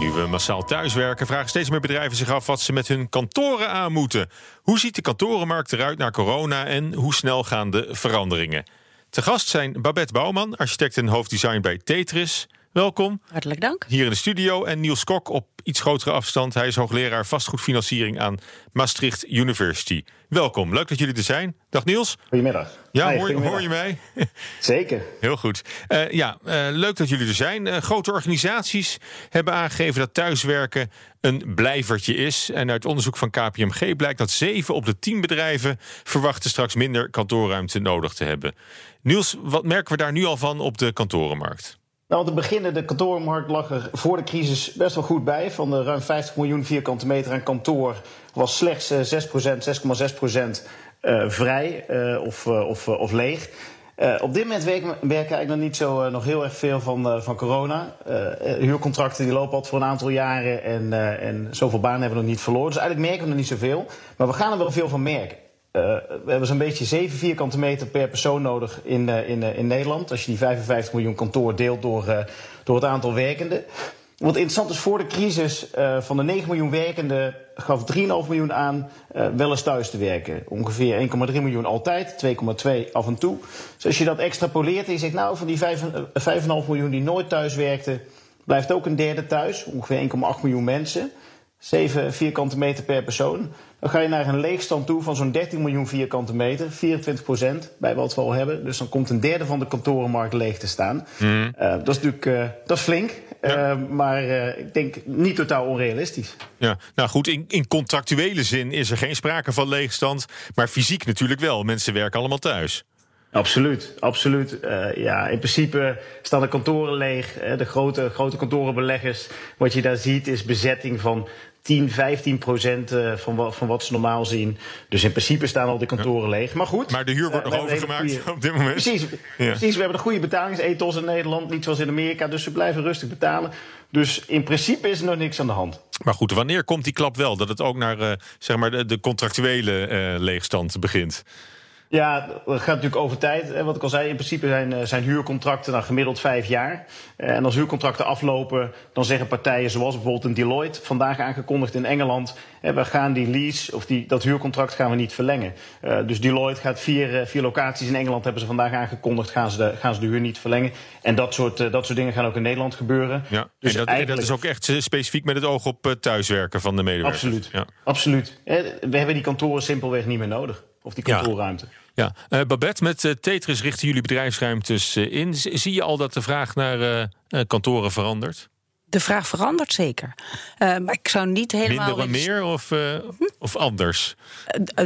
Nu we massaal thuiswerken, vragen steeds meer bedrijven zich af wat ze met hun kantoren aan moeten. Hoe ziet de kantorenmarkt eruit na corona en hoe snel gaan de veranderingen? Te gast zijn Babette Bouwman, architect en hoofddesign bij Tetris. Welkom. Hartelijk dank. Hier in de studio. En Niels Kok op iets grotere afstand. Hij is hoogleraar vastgoedfinanciering aan Maastricht University. Welkom, leuk dat jullie er zijn. Dag Niels. Goedemiddag. Ja, hoor, hoor, je mij? Zeker. Heel goed. Uh, ja, uh, leuk dat jullie er zijn. Uh, grote organisaties hebben aangegeven dat thuiswerken een blijvertje is. En uit onderzoek van KPMG blijkt dat 7 op de 10 bedrijven verwachten straks minder kantoorruimte nodig te hebben. Niels, wat merken we daar nu al van op de kantorenmarkt? Nou, om te beginnen, de kantoormarkt lag er voor de crisis best wel goed bij. Van de ruim 50 miljoen vierkante meter aan kantoor was slechts 6%, 6,6% uh, vrij uh, of, of, of leeg. op dit moment werken, werken eigenlijk nog niet zo nog heel erg veel van, van corona. huurcontracten die lopen al voor een aantal jaren en, en zoveel banen hebben we nog niet verloren. Dus eigenlijk merken we nog niet zoveel. Maar we gaan er wel veel van merken. Uh, we hebben zo'n beetje 7 vierkante meter per persoon nodig in, uh, in, uh, in Nederland. Als je die 55 miljoen kantoor deelt door, door het aantal werkenden. Wat interessant is, voor de crisis van de 9 miljoen werkenden gaf 3,5 miljoen aan wel eens thuis te werken. Ongeveer 1,3 miljoen altijd, 2,2 af en toe. Dus als je dat extrapoleert en je zegt, nou, van die 5,5 miljoen die nooit thuis werkten, blijft ook een derde thuis. Ongeveer 1,8 miljoen mensen. 7 vierkante meter per persoon. Dan ga je naar een leegstand toe van zo'n 13 miljoen vierkante meter, 24 procent bij wat we al hebben. Dus dan komt een derde van de kantorenmarkt leeg te staan. Mm. Uh, dat is natuurlijk uh, dat is flink, ja. uh, maar ik denk niet totaal onrealistisch. Ja, nou goed, in, in contractuele zin is er geen sprake van leegstand, maar fysiek natuurlijk wel. Mensen werken allemaal thuis. Absoluut, absoluut. Uh, ja, in principe staan de kantoren leeg. De grote, grote kantorenbeleggers, wat je daar ziet, is bezetting van 10, 15 procent uh, van, wat, van wat ze normaal zien. Dus in principe staan al de kantoren leeg. Maar goed. Maar de huur wordt nog overgemaakt goede... op dit moment. Precies, ja. precies. We hebben de goede betalingsethos in Nederland, niet zoals in Amerika. Dus ze blijven rustig betalen. Dus in principe is er nog niks aan de hand. Maar goed, wanneer komt die klap wel? Dat het ook naar zeg maar de, de contractuele leegstand begint? Ja, dat gaat natuurlijk over tijd. Wat ik al zei, in principe zijn, eh, zijn huurcontracten dan gemiddeld vijf jaar. Eh, en als huurcontracten aflopen, dan zeggen partijen zoals bijvoorbeeld een Deloitte, vandaag aangekondigd in Engeland, we gaan die lease of die, dat huurcontract gaan we niet verlengen. Uh, dus Deloitte gaat vier, vier locaties in Engeland, hebben ze vandaag aangekondigd, gaan ze de, gaan ze de huur niet verlengen. En dat soort, dat soort dingen gaan ook in Nederland gebeuren. Ja, dus en dat, eigenlijk... dat is ook echt specifiek met het oog op thuiswerken van de medewerkers. Absoluut, ja. absoluut. We hebben die kantoren simpelweg niet meer nodig. Of die kantoorruimte. Ja, ja. Uh, Babette, met uh, Tetris richten jullie bedrijfsruimtes uh, in. Zie je al dat de vraag naar kantoren verandert? De vraag verandert zeker. Uh, maar ik zou niet helemaal. Minder meer of, uh, of anders?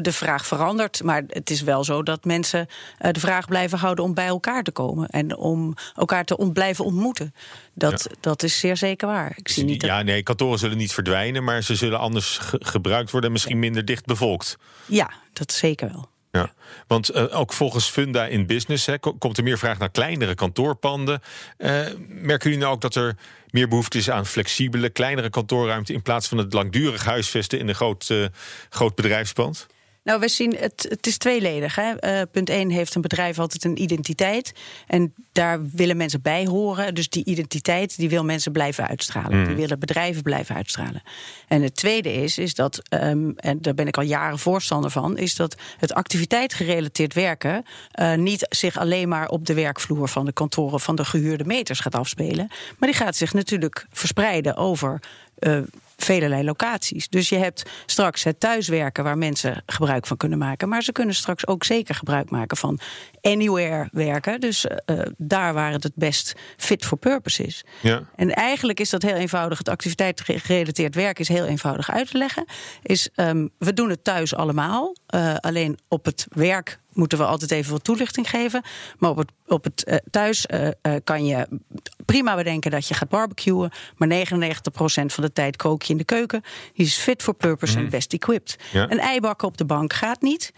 De vraag verandert, maar het is wel zo dat mensen de vraag blijven houden om bij elkaar te komen en om elkaar te blijven ontmoeten. Dat, ja. dat is zeer zeker waar. Ik zie niet ja, nee, kantoren zullen niet verdwijnen, maar ze zullen anders ge gebruikt worden en misschien minder dicht bevolkt. Ja, dat zeker wel. Ja, want uh, ook volgens Funda in Business komt er meer vraag naar kleinere kantoorpanden. Uh, merken jullie nou ook dat er meer behoefte is aan flexibele, kleinere kantoorruimte in plaats van het langdurig huisvesten in een groot, uh, groot bedrijfspand? Nou, we zien het, het is tweeledig. Hè. Uh, punt 1 heeft een bedrijf altijd een identiteit. En daar willen mensen bij horen. Dus die identiteit die wil mensen blijven uitstralen. Mm. Die willen bedrijven blijven uitstralen. En het tweede is, is dat, um, en daar ben ik al jaren voorstander van, is dat het activiteitgerelateerd werken uh, niet zich alleen maar op de werkvloer van de kantoren van de gehuurde meters gaat afspelen. Maar die gaat zich natuurlijk verspreiden over. Uh, velelei locaties. Dus je hebt straks het thuiswerken waar mensen gebruik van kunnen maken. Maar ze kunnen straks ook zeker gebruik maken van anywhere werken. Dus uh, daar waar het het best fit for purpose is. Ja. En eigenlijk is dat heel eenvoudig. Het activiteitsgerelateerd werk is heel eenvoudig uit te leggen. Is, um, we doen het thuis allemaal. Uh, alleen op het werk moeten we altijd even wat toelichting geven. Maar op het, op het uh, thuis uh, uh, kan je prima bedenken dat je gaat barbecuen, maar 99% van de tijd kook je in de keuken. Die is fit for purpose en best equipped. Ja. Een eibakken op de bank gaat niet.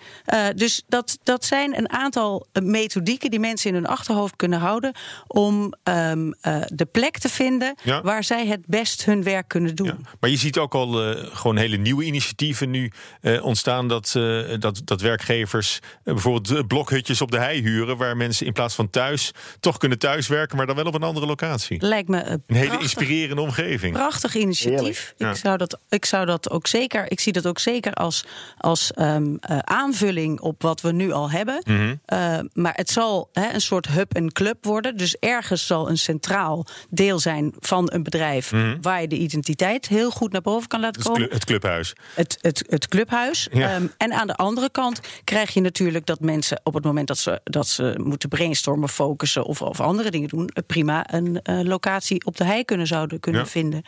Dus dat, dat zijn een aantal methodieken die mensen in hun achterhoofd kunnen houden om um, uh, de plek te vinden Ja. waar zij het best hun werk kunnen doen. Ja. Maar je ziet ook al eh, gewoon hele nieuwe initiatieven nu eh, ontstaan. Dat, eh, dat, dat werkgevers eh, bijvoorbeeld eh, blokhutjes op de hei huren. Waar mensen in plaats van thuis toch kunnen thuiswerken. Maar dan wel op een andere locatie. Lijkt me een Een hele prachtig, inspirerende omgeving. prachtig initiatief. Ja. Ik, zou dat, ik zou dat ook zeker. Ik zie dat ook zeker als, als ehm, eh, aanvulling op wat we nu al hebben. Mhm. Eh, maar het zal hè, een soort hub en club worden. Dus ergens zal een centraal deel zijn van een bedrijf waar je de identiteit heel goed naar boven kan laten Mhm. Het, komen. clu- het clubhuis. het, het, het clubhuis. Ja. Ehm, en aan de andere kant krijg je natuurlijk dat mensen op het moment dat ze, dat ze moeten brainstormen, focussen of, of andere dingen doen, eh, prima een eh, locatie op de hei kunnen zouden kunnen Ja. vinden.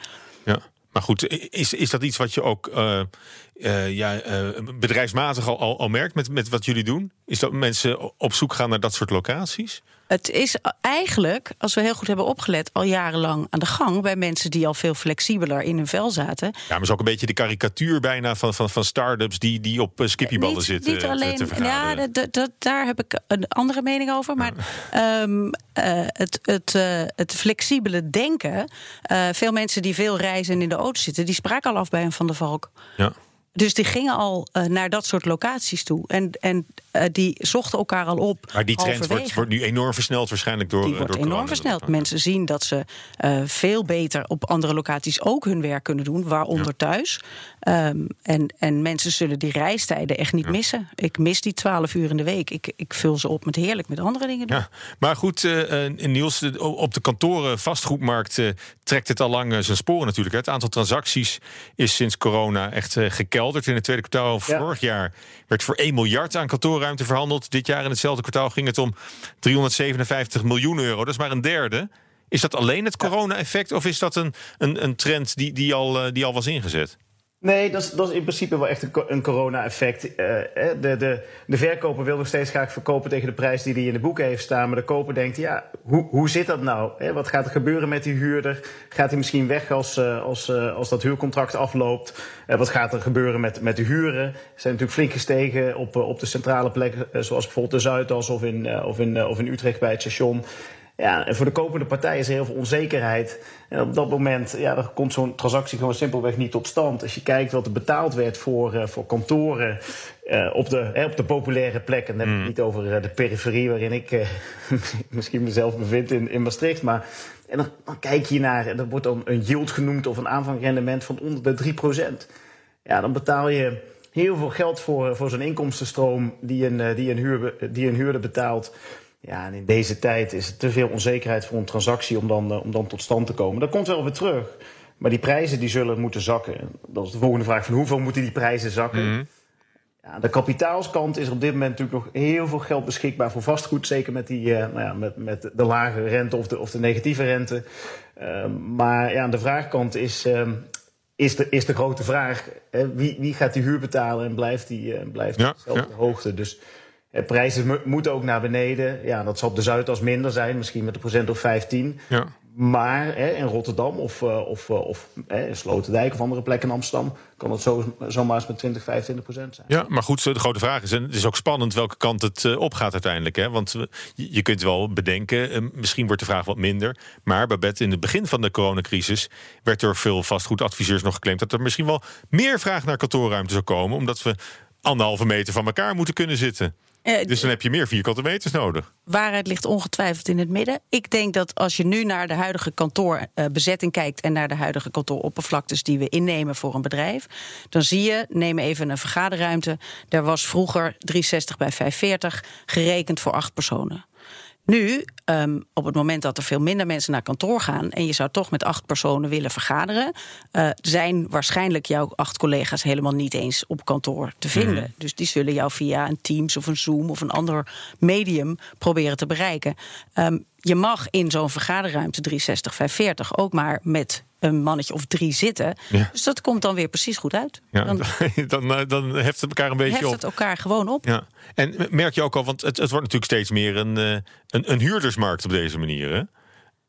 Ja. Maar goed, is, is dat iets wat je ook eh, ja, bedrijfsmatig al, al, al merkt met, met wat jullie doen? Is dat mensen op zoek gaan naar dat soort locaties? Het is eigenlijk, als we heel goed hebben opgelet, al jarenlang aan de gang bij mensen die al veel flexibeler in hun vel zaten. Ja, maar is ook een beetje de karikatuur bijna van, van, van start-ups die, die op eh, skippyballen niet, zitten Niet alleen, te ja, dat, dat, daar heb ik een andere mening over. Maar ehm, eh, het, het, eh, het flexibele denken. veel mensen die veel reizen en in de auto zitten, die spraken al af bij een Van der Valk. Ja. Dus die gingen al eh, naar dat soort locaties toe. En, en eh, die zochten elkaar al op. Maar die trend wordt, wordt nu enorm versneld waarschijnlijk door Die eh, wordt door enorm corona. versneld. Mensen zien dat ze veel beter op andere locaties ook hun werk kunnen doen, waaronder thuis. Ehm, en, en mensen zullen die reistijden echt niet missen. Ik mis die 12 uur in de week. Ik, ik vul ze op met heerlijk met andere dingen doen. Ja, maar goed, Niels, op de kantoren vastgoedmarkt trekt het al lang zijn sporen natuurlijk. Het aantal transacties is sinds corona echt eh, In het tweede kwartaal Ja. vorig jaar werd voor 1 miljard aan kantoorruimte verhandeld. Dit jaar in hetzelfde kwartaal ging het om 357 miljoen euro. Dat is maar een derde. Is dat alleen het corona-effect of is dat een, een, een trend die, die, al, eh, die al was ingezet? Nee, dat is, dat is in principe wel echt een, co- een corona-effect. Eh, de, de, de verkoper wil nog steeds graag verkopen tegen de prijs die hij in de boeken heeft staan. Maar de koper denkt, ja, hoe, hoe zit dat nou? Hè, wat gaat er gebeuren met die huurder? Gaat hij misschien weg als, eh, als, eh, als dat huurcontract afloopt? Wat gaat er gebeuren met, met de huren? Ze zijn natuurlijk flink gestegen op, op de centrale plekken, zoals bijvoorbeeld de Zuidas of in, of, in, of in Utrecht bij het station. Ja, en voor de kopende partij is er heel veel onzekerheid. En op dat moment ja, dan komt zo'n transactie gewoon simpelweg niet tot stand. Als je kijkt wat er betaald werd voor, eh, voor kantoren eh, op, de, hè, op de populaire plekken. Dan heb ik het niet over eh, de periferie waarin ik misschien mezelf bevind in, in Maastricht. Maar en dan, dan kijk je naar, en er wordt dan een yield genoemd of een aanvangrendement van onder de 3%. Ja, dan betaal je heel veel geld voor, voor zo'n inkomstenstroom die een, die, een huur, die een huurder betaalt. Ja, en in deze tijd is er te veel onzekerheid voor een transactie om dan, eh, om dan tot stand te komen. Dat komt wel weer terug. Maar die prijzen die zullen moeten zakken. Dat is de volgende vraag: van hoeveel moeten die prijzen zakken? Ja, aan de kapitaalskant is op dit moment natuurlijk nog heel veel geld beschikbaar voor vastgoed. Zeker met, die, eh, nou ja, met, met de lage rente of de, of de negatieve rente. Ehm, maar ja, aan de vraagkant is, ehm, is, de, is de grote vraag: hè, wie, wie gaat die huur betalen en blijft die, eh, blijft Ja, op dezelfde ja. hoogte? Dus eh, prijzen mo- moeten ook naar beneden. Ja, dat zal op de Zuidas minder zijn, misschien met een procent of 15. Ja. Maar hè, in Rotterdam of, eh, of, eh, of hè, in Sloterdijk of andere plekken in Amsterdam kan het zo, zomaar eens met 20, 25 procent zijn. Ja, maar goed, de grote vraag is, en het is ook spannend welke kant het eh, opgaat uiteindelijk. Hè? Want je kunt wel bedenken, eh, misschien wordt de vraag wat minder. Maar Babette, in het begin van de coronacrisis werd door veel vastgoedadviseurs nog geclaimd dat er misschien wel meer vraag naar kantoorruimte zou komen. Omdat we anderhalve meter van elkaar moeten kunnen zitten. Eh, Dus dan heb je meer vierkante meters nodig. waarheid ligt ongetwijfeld in het midden. Ik denk dat als je nu naar de huidige kantoorbezetting kijkt en naar de huidige kantooroppervlaktes die we innemen voor een bedrijf, dan zie je, neem even een vergaderruimte. Daar was vroeger 360 bij 540 gerekend voor acht personen. Nu, ehm, op het moment dat er veel minder mensen naar kantoor gaan en je zou toch met acht personen willen vergaderen, eh, zijn waarschijnlijk jouw acht collega's helemaal niet eens op kantoor te vinden. Dus die zullen jou via een Teams of een Zoom of een ander medium proberen te bereiken. Ehm, je mag in zo'n vergaderruimte 360, 540 ook maar met een mannetje of drie zitten. Ja. Dus dat komt dan weer precies goed uit. Ja, Dan dan, eh, dan heft het elkaar een beetje heft op. het elkaar gewoon op. Ja. En merk je ook al, want het, het wordt natuurlijk steeds meer een, eh, een, een huurdersmarkt op deze manier. Hè?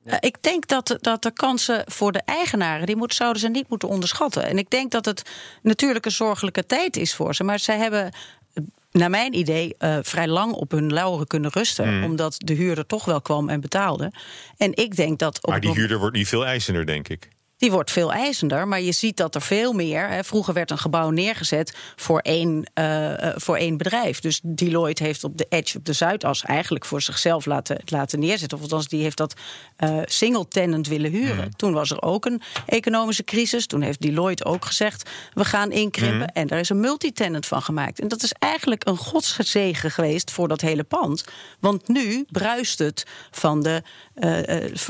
Uh, ik denk dat, dat de kansen voor de eigenaren, die moet, zouden ze niet moeten onderschatten. En ik denk dat het natuurlijk een zorgelijke tijd is voor ze. Maar zij hebben naar mijn idee, uh, vrij lang op hun lauren kunnen rusten. Mm. Omdat de huurder toch wel kwam en betaalde. En ik denk dat. maar die huurder wordt niet veel eisender, denk ik die wordt veel eisender. Maar je ziet dat er veel meer. Hè, vroeger werd een gebouw neergezet voor één, uh, voor één bedrijf. Dus Deloitte heeft op de Edge, op de Zuidas, eigenlijk voor zichzelf laten, laten neerzetten. Of althans, die heeft dat uh, single tenant willen huren. Mm. Toen was er ook een economische crisis. Toen heeft Deloitte ook gezegd: we gaan inkrimpen. Mm. En daar is een multitenant van gemaakt. En dat is eigenlijk een godsgezegen geweest voor dat hele pand. Want nu bruist het van de,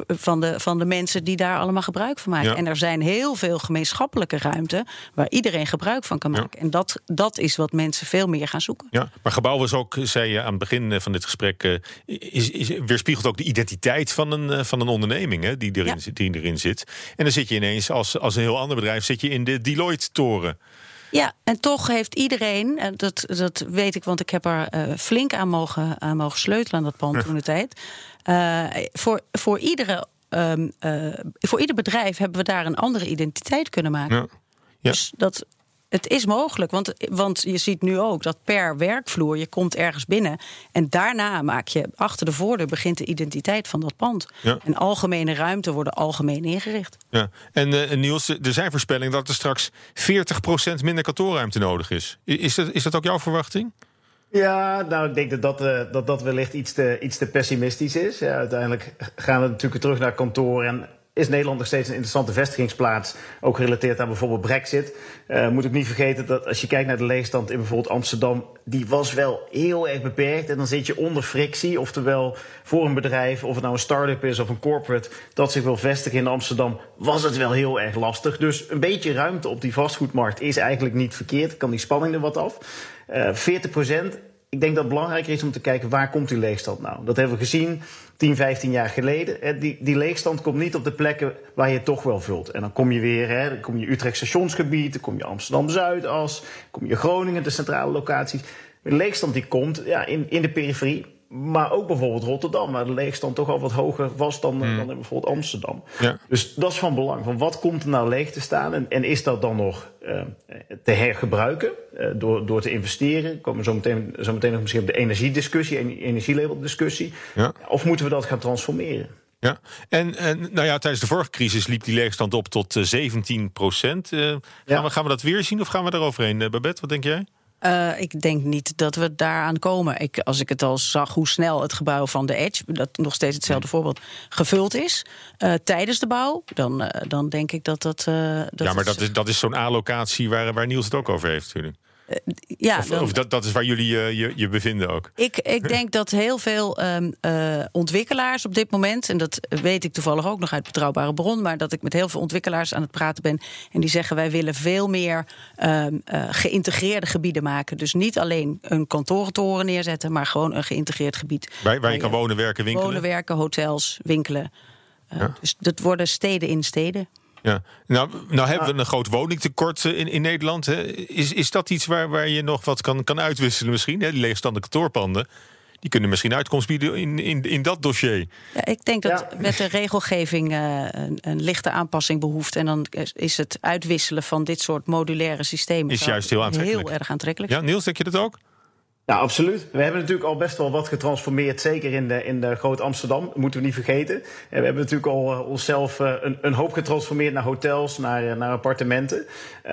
van de, van de mensen die daar allemaal gebruik van maken. En er zijn heel veel gemeenschappelijke ruimte waar iedereen gebruik van kan maken. En dat, dat is wat mensen veel meer gaan zoeken. Ja, maar gebouw was ook, zei je aan het begin eh, van dit gesprek, uh, is, is, weerspiegelt ook de identiteit van een, uh, van een onderneming hè, die, erin, ja. die erin zit. En dan zit je ineens als, als een heel ander bedrijf zit je in de Deloitte-toren. Ja, en toch heeft iedereen, en dat, dat weet ik, want ik heb er uh, flink aan mogen, aan mogen sleutelen aan dat pand toen de tijd. Uh, voor, voor iedere um, uh, voor ieder bedrijf hebben we daar een andere identiteit kunnen maken. Ja. Ja. Dus dat, het is mogelijk, want, want je ziet nu ook dat per werkvloer je komt ergens binnen en daarna maak je achter de voordeur begint de identiteit van dat pand. Ja. En algemene ruimte worden algemeen ingericht. Ja. En uh, Niels, er zijn voorspellingen dat er straks 40% minder kantoorruimte nodig is. Is dat, is dat ook jouw verwachting? Ja, nou, ik denk dat dat, uh, dat, dat wellicht iets te, iets te pessimistisch is. Ja, uiteindelijk gaan we natuurlijk terug naar kantoor. En is Nederland nog steeds een interessante vestigingsplaats. Ook gerelateerd aan bijvoorbeeld Brexit. Uh, moet ik niet vergeten dat als je kijkt naar de leegstand in bijvoorbeeld Amsterdam. die was wel heel erg beperkt. En dan zit je onder frictie. Oftewel voor een bedrijf, of het nou een start-up is of een corporate. dat zich wil vestigen in Amsterdam. was het wel heel erg lastig. Dus een beetje ruimte op die vastgoedmarkt is eigenlijk niet verkeerd. Kan die spanning er wat af. Uh, 40 procent. Ik denk dat het belangrijker is om te kijken waar komt die leegstand nou. Dat hebben we gezien 10, 15 jaar geleden. Die, die leegstand komt niet op de plekken waar je toch wel vult. En dan kom je weer, hè, dan kom je Utrecht stationsgebied, dan kom je Amsterdam Zuidas, kom je Groningen, de centrale locaties. De leegstand die komt ja, in, in de periferie maar ook bijvoorbeeld Rotterdam, waar de leegstand toch al wat hoger was dan, hmm. dan in bijvoorbeeld Amsterdam. Ja. Dus dat is van belang. Van wat komt er nou leeg te staan en, en is dat dan nog uh, te hergebruiken uh, door, door te investeren? We komen zo meteen, zo meteen nog misschien op de energiediscussie, energielabeldiscussie. Ja. Of moeten we dat gaan transformeren? Ja, en, en nou ja, tijdens de vorige crisis liep die leegstand op tot uh, 17 procent. gaan, ja. we, gaan we dat weer zien of gaan we eroverheen, Babette? Wat denk jij? Uh, ik denk niet dat we daaraan komen. Ik, als ik het al zag hoe snel het gebouw van de Edge, dat nog steeds hetzelfde voorbeeld, gevuld is uh, tijdens de bouw, dan, uh, dan denk ik dat dat. dat ja, maar dat is, dat is zo'n A-locatie waar, waar Niels het ook over heeft, natuurlijk. Ja, of, dan, of, dat, dat is waar jullie uh, je, je bevinden ook? Ik, ik denk dat heel veel um, uh, ontwikkelaars op dit moment, en dat weet ik toevallig ook nog uit betrouwbare bron, maar dat ik met heel veel ontwikkelaars aan het praten ben. En die zeggen: wij willen veel meer um, geïntegreerde gebieden maken. Dus niet alleen een kantorentoren neerzetten, maar gewoon een geïntegreerd gebied. Waar, waar, waar je kan wonen, werken, winkelen. Wonen, werken, hotels, winkelen. Ja. Dus dat worden steden in steden. Ja, nou, nou hebben we een groot woningtekort in, in Nederland. Hè. Is, is dat iets waar, waar je nog wat kan, kan uitwisselen misschien? Hè? Die leegstaande kantoorpanden. Die kunnen misschien uitkomst bieden in, in, in dat dossier. Ja, ik denk dat ja. met de regelgeving uh, een, een, lichte aanpassing behoeft. En dan is het uitwisselen van dit soort modulaire systemen is juist heel, aantrekkelijk. heel erg aantrekkelijk. Ja, Niels, denk je dat ook? Ja, absoluut. We hebben natuurlijk al best wel wat getransformeerd, zeker in de, in de Groot Amsterdam, dat moeten we niet vergeten. En we hebben natuurlijk al uh, onszelf uh, een, een, hoop getransformeerd naar hotels, naar, uh, naar appartementen.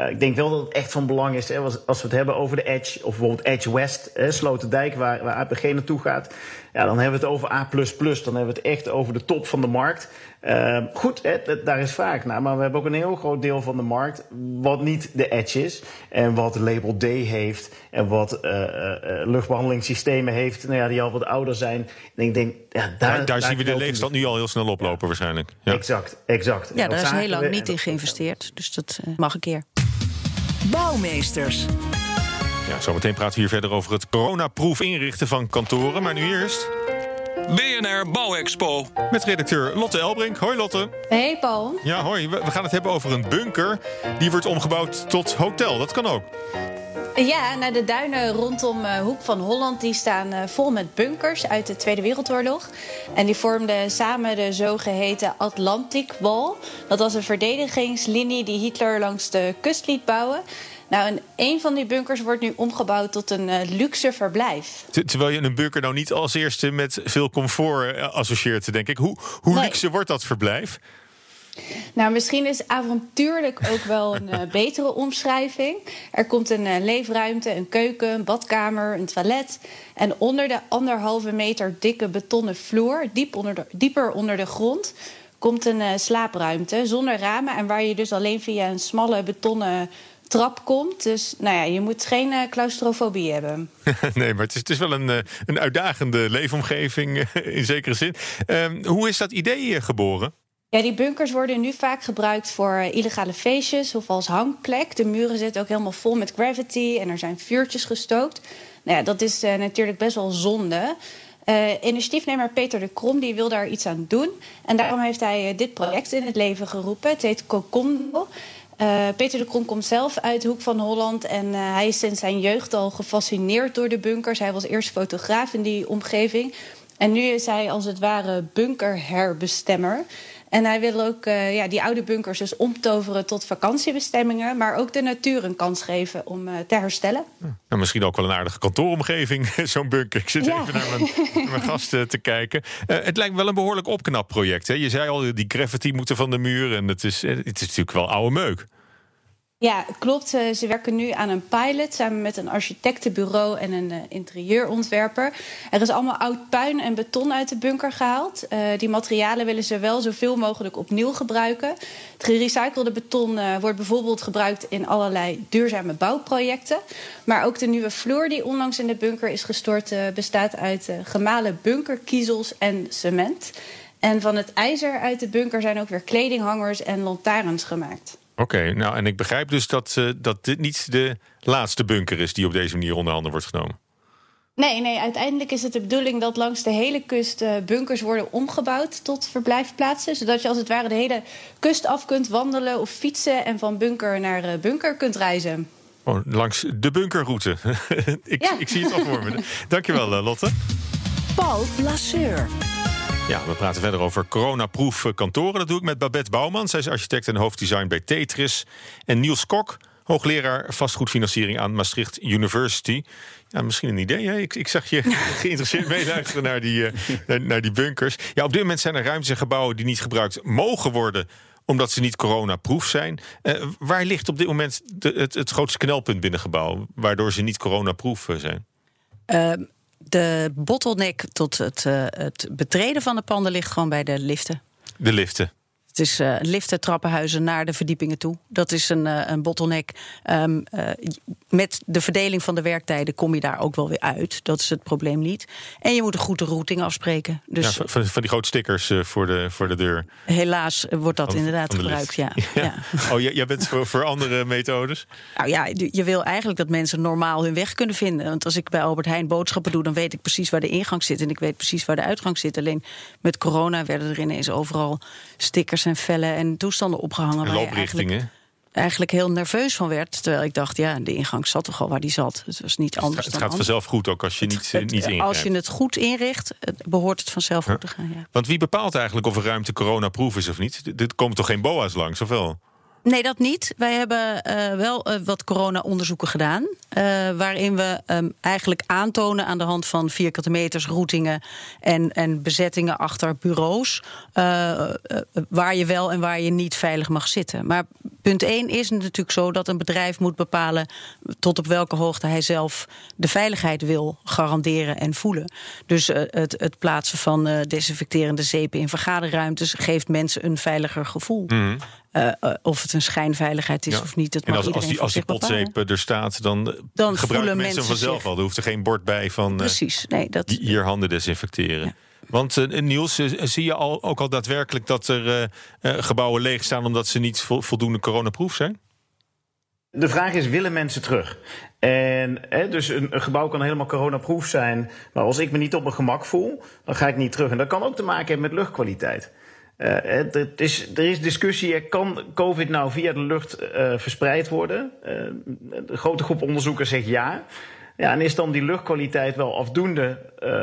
ik denk wel dat het echt van belang is, hè, als, als, we het hebben over de Edge, of bijvoorbeeld Edge West, hè, Sloterdijk, waar, waar APG naartoe gaat. Ja, dan hebben we het over A++, dan hebben we het echt over de top van de markt. Uh, goed, hè, daar is vaak naar. Maar we hebben ook een heel groot deel van de markt. wat niet de edge is. En wat label D heeft. En wat uh, uh, luchtbehandelingssystemen heeft. Nou ja, die al wat ouder zijn. En ik denk, ja, daar, daar, daar zien we de leegstand nu al heel snel oplopen, ja. waarschijnlijk. Ja. Exact, exact. Ja, daar is heel lang niet in geïnvesteerd. Dus dat mag een keer. Bouwmeesters. Ja, zometeen praten we hier verder over het coronaproof inrichten van kantoren. Maar nu eerst. BNR Bouwexpo. Met redacteur Lotte Elbrink. Hoi Lotte. Hey Paul. Ja, hoi. We gaan het hebben over een bunker die wordt omgebouwd tot hotel. Dat kan ook. Ja, nou, de duinen rondom uh, Hoek van Holland die staan uh, vol met bunkers uit de Tweede Wereldoorlog. En die vormden samen de zogeheten Atlantic Wall. Dat was een verdedigingslinie die Hitler langs de kust liet bouwen. Nou, en een van die bunkers wordt nu omgebouwd tot een uh, luxe verblijf. Terwijl je een bunker nou niet als eerste met veel comfort associeert, denk ik. Hoe, hoe nee. luxe wordt dat verblijf? Nou, misschien is avontuurlijk ook wel een uh, betere omschrijving. Er komt een uh, leefruimte, een keuken, een badkamer, een toilet. En onder de anderhalve meter dikke betonnen vloer, diep onder de, dieper onder de grond, komt een uh, slaapruimte zonder ramen. En waar je dus alleen via een smalle betonnen trap komt. Dus nou ja, je moet geen uh, claustrofobie hebben. nee, maar het is, het is wel een, een uitdagende leefomgeving in zekere zin. Uh, hoe is dat idee geboren? Ja, die bunkers worden nu vaak gebruikt voor illegale feestjes of als hangplek. De muren zitten ook helemaal vol met gravity en er zijn vuurtjes gestookt. Nou ja, dat is natuurlijk best wel zonde. Uh, initiatiefnemer Peter de Krom die wil daar iets aan doen. En daarom heeft hij uh, dit project in het leven geroepen. Het heet Cocondo. Uh, Peter de Krom komt zelf uit de Hoek van Holland. En uh, hij is sinds zijn jeugd al gefascineerd door de bunkers. Hij was eerst fotograaf in die omgeving. En nu is hij als het ware bunkerherbestemmer. En hij wil ook uh, ja, die oude bunkers dus omtoveren tot vakantiebestemmingen. Maar ook de natuur een kans geven om uh, te herstellen. Nou, misschien ook wel een aardige kantooromgeving, zo'n bunker. Ik zit ja. even naar mijn, mijn gasten te kijken. Uh, het lijkt wel een behoorlijk opknapproject. Hè? Je zei al, die graffiti moeten van de muur. En het is, het is natuurlijk wel oude meuk. Ja, klopt. Ze werken nu aan een pilot samen met een architectenbureau en een uh, interieurontwerper. Er is allemaal oud puin en beton uit de bunker gehaald. Uh, die materialen willen ze wel zoveel mogelijk opnieuw gebruiken. Het gerecyclede beton wordt bijvoorbeeld gebruikt in allerlei duurzame bouwprojecten. Maar ook de nieuwe vloer die onlangs in de bunker is gestort bestaat uit gemalen bunkerkiezels en cement. En van het ijzer uit de bunker zijn ook weer kledinghangers en lantaarns gemaakt. Oké, okay, nou en ik begrijp dus dat, uh, dat dit niet de laatste bunker is die op deze manier onder handen wordt genomen. Nee, nee, uiteindelijk is het de bedoeling dat langs de hele kust uh, bunkers worden omgebouwd tot verblijfplaatsen. Zodat je als het ware de hele kust af kunt wandelen of fietsen en van bunker naar uh, bunker kunt reizen. Oh, langs de bunkerroute. ik, ja. ik zie het al voor me. Dankjewel, Lotte. Paul Lasseur. Ja, we praten verder over coronaproof kantoren. Dat doe ik met Babette Bouwman. Zij is architect en hoofddesign bij Tetris. En Niels Kok, hoogleraar vastgoedfinanciering aan Maastricht University. Ja, misschien een idee. Hè? Ik, ik zag je geïnteresseerd meeluisteren naar die, uh, naar, naar, die bunkers. Ja, op dit moment zijn er ruimtes en gebouwen die niet gebruikt mogen worden omdat ze niet coronaproof zijn. Uh, waar ligt op dit moment de, het, het grootste knelpunt binnen gebouw, waardoor ze niet coronaproof zijn? Uh, de bottleneck tot het, uh, het betreden van de panden ligt gewoon bij de liften. De liften. Het is uh, liften, trappenhuizen naar de verdiepingen toe. Dat is een, uh, een bottleneck. Um, uh, met de verdeling van de werktijden kom je daar ook wel weer uit. Dat is het probleem niet. En je moet een goede routing afspreken. Dus ja, van, van die grote stickers voor, de, voor de deur. Helaas wordt dat van, inderdaad van gebruikt, ja. ja. ja. Oh, jij bent voor, voor andere methodes? Nou ja, je wil eigenlijk dat mensen normaal hun weg kunnen vinden. Want als ik bij Albert Heijn boodschappen doe... dan weet ik precies waar de ingang zit en ik weet precies waar de uitgang zit. Alleen met corona werden er ineens overal stickers en vellen en toestanden opgehangen. En looprichtingen? eigenlijk heel nerveus van werd. Terwijl ik dacht, ja, de ingang zat toch al waar die zat. Het was niet anders. Het, het gaat vanzelf goed ook als je niet, het, niet ingrijpt. Als je het goed inricht, behoort het vanzelf goed te gaan. Ja. Want wie bepaalt eigenlijk of een ruimte coronaproof is of niet? Dit komen toch geen BOA's langs, of wel? Nee, dat niet. Wij hebben uh, wel uh, wat corona-onderzoeken gedaan. Uh, waarin we um, eigenlijk aantonen aan de hand van vierkante meters, routingen en, en bezettingen achter bureaus. waar je wel en waar je niet veilig mag zitten. Maar punt 1 is natuurlijk zo dat een bedrijf moet bepalen tot op welke hoogte hij zelf de veiligheid wil garanderen en voelen. Dus het, het, plaatsen van desinfecterende zeepen in vergaderruimtes geeft mensen een veiliger gevoel. Mm. Uh, uh, of het een schijnveiligheid is ja. of niet. Dat en als, als die, als die potzeep er staat, dan, dan gebruiken mensen, mensen vanzelf zich. al. Er hoeft er geen bord bij van Precies. Nee, dat... hier handen desinfecteren. Ja. Want uh, Niels, zie je al, ook al daadwerkelijk dat er gebouwen leeg staan omdat ze niet vo voldoende coronaproof zijn? De vraag is, willen mensen terug? En hè, dus een, een, gebouw kan helemaal coronaproof zijn. Maar als ik me niet op mijn gemak voel, dan ga ik niet terug. En dat kan ook te maken hebben met luchtkwaliteit. Het is, er is discussie, kan COVID nou via de lucht verspreid worden? de grote groep onderzoekers zegt ja. Ja, en is dan die luchtkwaliteit wel afdoende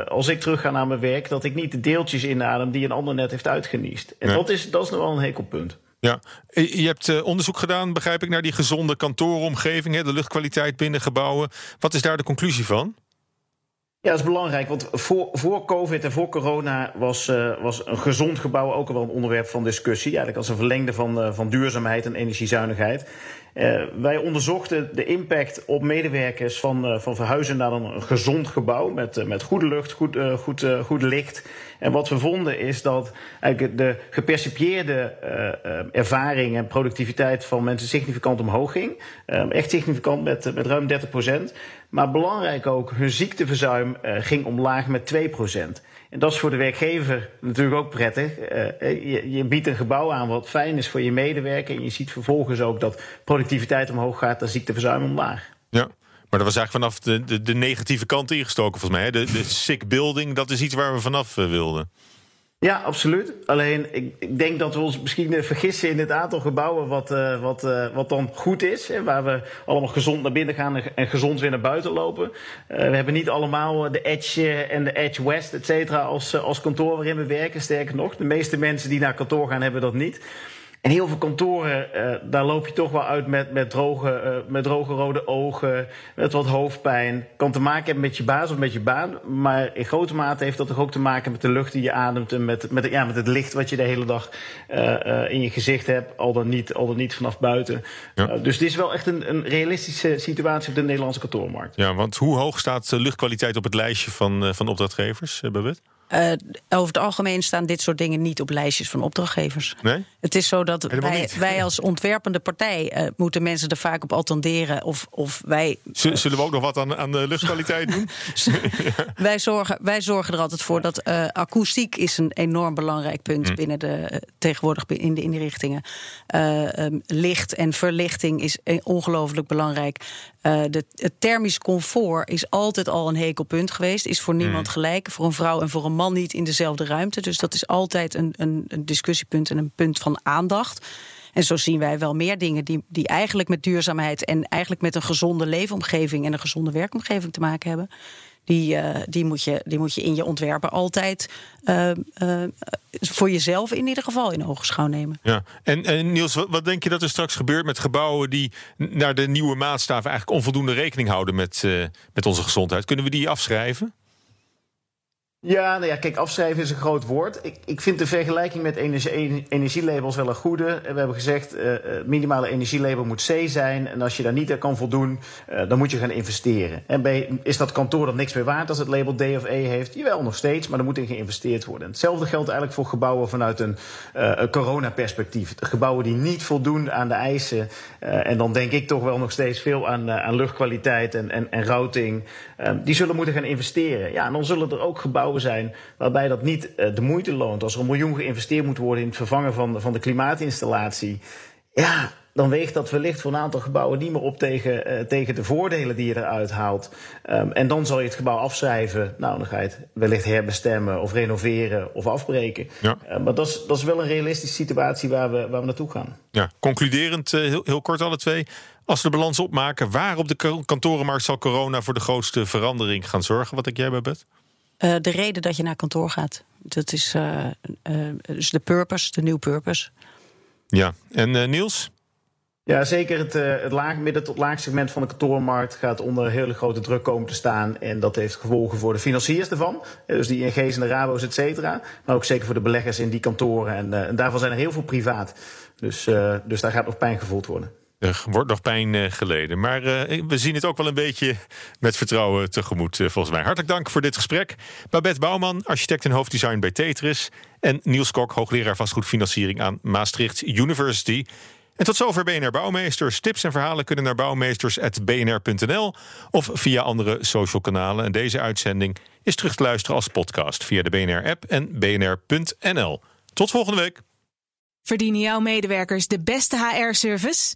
als ik terug ga naar mijn werk, dat ik niet de deeltjes inadem die een ander net heeft uitgeniest? En dat, is, dat is nog wel een hekelpunt. Ja, je hebt onderzoek gedaan, begrijp ik, naar die gezonde kantooromgeving, de luchtkwaliteit binnen gebouwen. Wat is daar de conclusie van? Ja, dat is belangrijk, want voor, voor COVID en voor corona was, uh, was een gezond gebouw ook wel een onderwerp van discussie. Eigenlijk als een verlengde van, uh, van duurzaamheid en energiezuinigheid. Uh, wij onderzochten de impact op medewerkers van, van verhuizen naar een gezond gebouw met, met goede lucht, goed, goed, goed licht. En wat we vonden is dat eigenlijk de gepercipieerde ervaring en productiviteit van mensen significant omhoog ging. echt significant met, met ruim 30 procent. Maar belangrijk ook, hun ziekteverzuim uh, ging omlaag met 2%. En dat is voor de werkgever natuurlijk ook prettig. Uh, je, je, biedt een gebouw aan wat fijn is voor je medewerker. En je ziet vervolgens ook dat productiviteit omhoog gaat en ziekteverzuim omlaag. Ja. Maar dat was eigenlijk vanaf de, de, de negatieve kant ingestoken, volgens mij. De sick building, dat is iets waar we vanaf wilden. Ja, absoluut. Alleen ik, ik, denk dat we ons misschien vergissen in het aantal gebouwen wat, uh, wat, uh, wat dan goed is. Hè, waar we allemaal gezond naar binnen gaan en, gezond weer naar buiten lopen. Uh, we hebben niet allemaal de Edge en de Edge West, et cetera, als, als kantoor waarin we werken. Sterker nog, de meeste mensen die naar kantoor gaan hebben dat niet. En heel veel kantoren, uh, daar loop je toch wel uit met, met, droge, uh, met droge rode ogen, met wat hoofdpijn. Kan te maken hebben met je baas of met je baan. Maar in grote mate heeft dat toch ook te maken met de lucht die je ademt en met, met, ja, met het licht wat je de hele dag uh, in je gezicht hebt. Al dan niet, al dan niet vanaf buiten. Ja. dus dit is wel echt een, een realistische situatie op de Nederlandse kantoormarkt. Ja, want hoe hoog staat de luchtkwaliteit op het lijstje van, van opdrachtgevers, Babette? Uh, over het algemeen staan dit soort dingen niet op lijstjes van opdrachtgevers. Nee? Het is zo dat wij, wij, als ontwerpende partij uh, moeten mensen er vaak op attenderen. Of, of wij, Zullen we ook nog wat aan, aan de luchtkwaliteit doen? wij, zorgen, wij zorgen er altijd voor dat uh, akoestiek is een enorm belangrijk punt hm. binnen de tegenwoordig in de inrichtingen. Um, licht en verlichting is ongelooflijk belangrijk. De, het thermisch comfort is altijd al een hekelpunt geweest. Is voor niemand hm. gelijk. Voor een vrouw en voor een man niet in dezelfde ruimte. Dus dat is altijd een, een, een discussiepunt en een punt van aandacht. En zo zien wij wel meer dingen die, die eigenlijk met duurzaamheid en eigenlijk met een gezonde leefomgeving en een gezonde werkomgeving te maken hebben. Die, uh, die, moet, je, die moet je in je ontwerpen altijd uh, uh, voor jezelf in ieder geval in ogenschouw nemen. Ja. En, en Niels, wat, wat, denk je dat er straks gebeurt met gebouwen die naar de nieuwe maatstaven eigenlijk onvoldoende rekening houden met, met onze gezondheid? Kunnen we die afschrijven? Ja, nou ja, kijk, afschrijven is een groot woord. Ik, ik vind de vergelijking met energie, energielabels wel een goede. We hebben gezegd, uh, minimale energielabel moet C zijn. En als je daar niet aan kan voldoen, uh, dan moet je gaan investeren. En bij, is dat kantoor dan niks meer waard als het label D of E heeft? Jawel, nog steeds, maar er moet in geïnvesteerd worden. hetzelfde geldt eigenlijk voor gebouwen vanuit een, een coronaperspectief. Gebouwen die niet voldoen aan de eisen. en dan denk ik toch wel nog steeds veel aan, aan luchtkwaliteit en, en, en routing. die zullen moeten gaan investeren. Ja, en dan zullen er ook gebouwen zijn waarbij dat niet uh, de moeite loont. Als er een miljoen geïnvesteerd moet worden in het vervangen van, van de klimaatinstallatie. Ja, dan weegt dat wellicht voor een aantal gebouwen niet meer op tegen, uh, tegen de voordelen die je eruit haalt. Um, en dan zal je het gebouw afschrijven. Nou, dan ga je het wellicht herbestemmen of renoveren of afbreken. Ja. Uh, maar dat is, dat is wel een realistische situatie waar we, waar we naartoe gaan. Ja, concluderend, uh, heel, heel kort alle twee. Als we de balans opmaken, waar op de kantorenmarkt zal corona voor de grootste verandering gaan zorgen? Wat denk jij, Babette? Uh, de reden dat je naar kantoor gaat. Dat is uh, uh, dus de purpose, de new purpose. Ja, en Niels? Ja, zeker het, het laag, midden tot laag segment van de kantoormarkt gaat onder hele grote druk komen te staan. En dat heeft gevolgen voor de financiers ervan. Dus die ING's en de Rabo's, et cetera. Maar ook zeker voor de beleggers in die kantoren. En, en daarvan zijn er heel veel privaat. Dus, dus daar gaat nog pijn gevoeld worden. Er wordt nog pijn uh, geleden. Maar uh, we zien het ook wel een beetje met vertrouwen tegemoet, volgens mij. Hartelijk dank voor dit gesprek. Babette Bouwman, architect en hoofddesign bij Tetris. En Niels Kok, hoogleraar vastgoedfinanciering aan Maastricht University. En tot zover BNR Bouwmeesters. Tips en verhalen kunnen naar bouwmeesters.bnr.nl of via andere social kanalen. En deze uitzending is terug te luisteren als podcast via de BNR-app en bnr.nl. Tot volgende week. Verdienen jouw medewerkers de beste HR-service?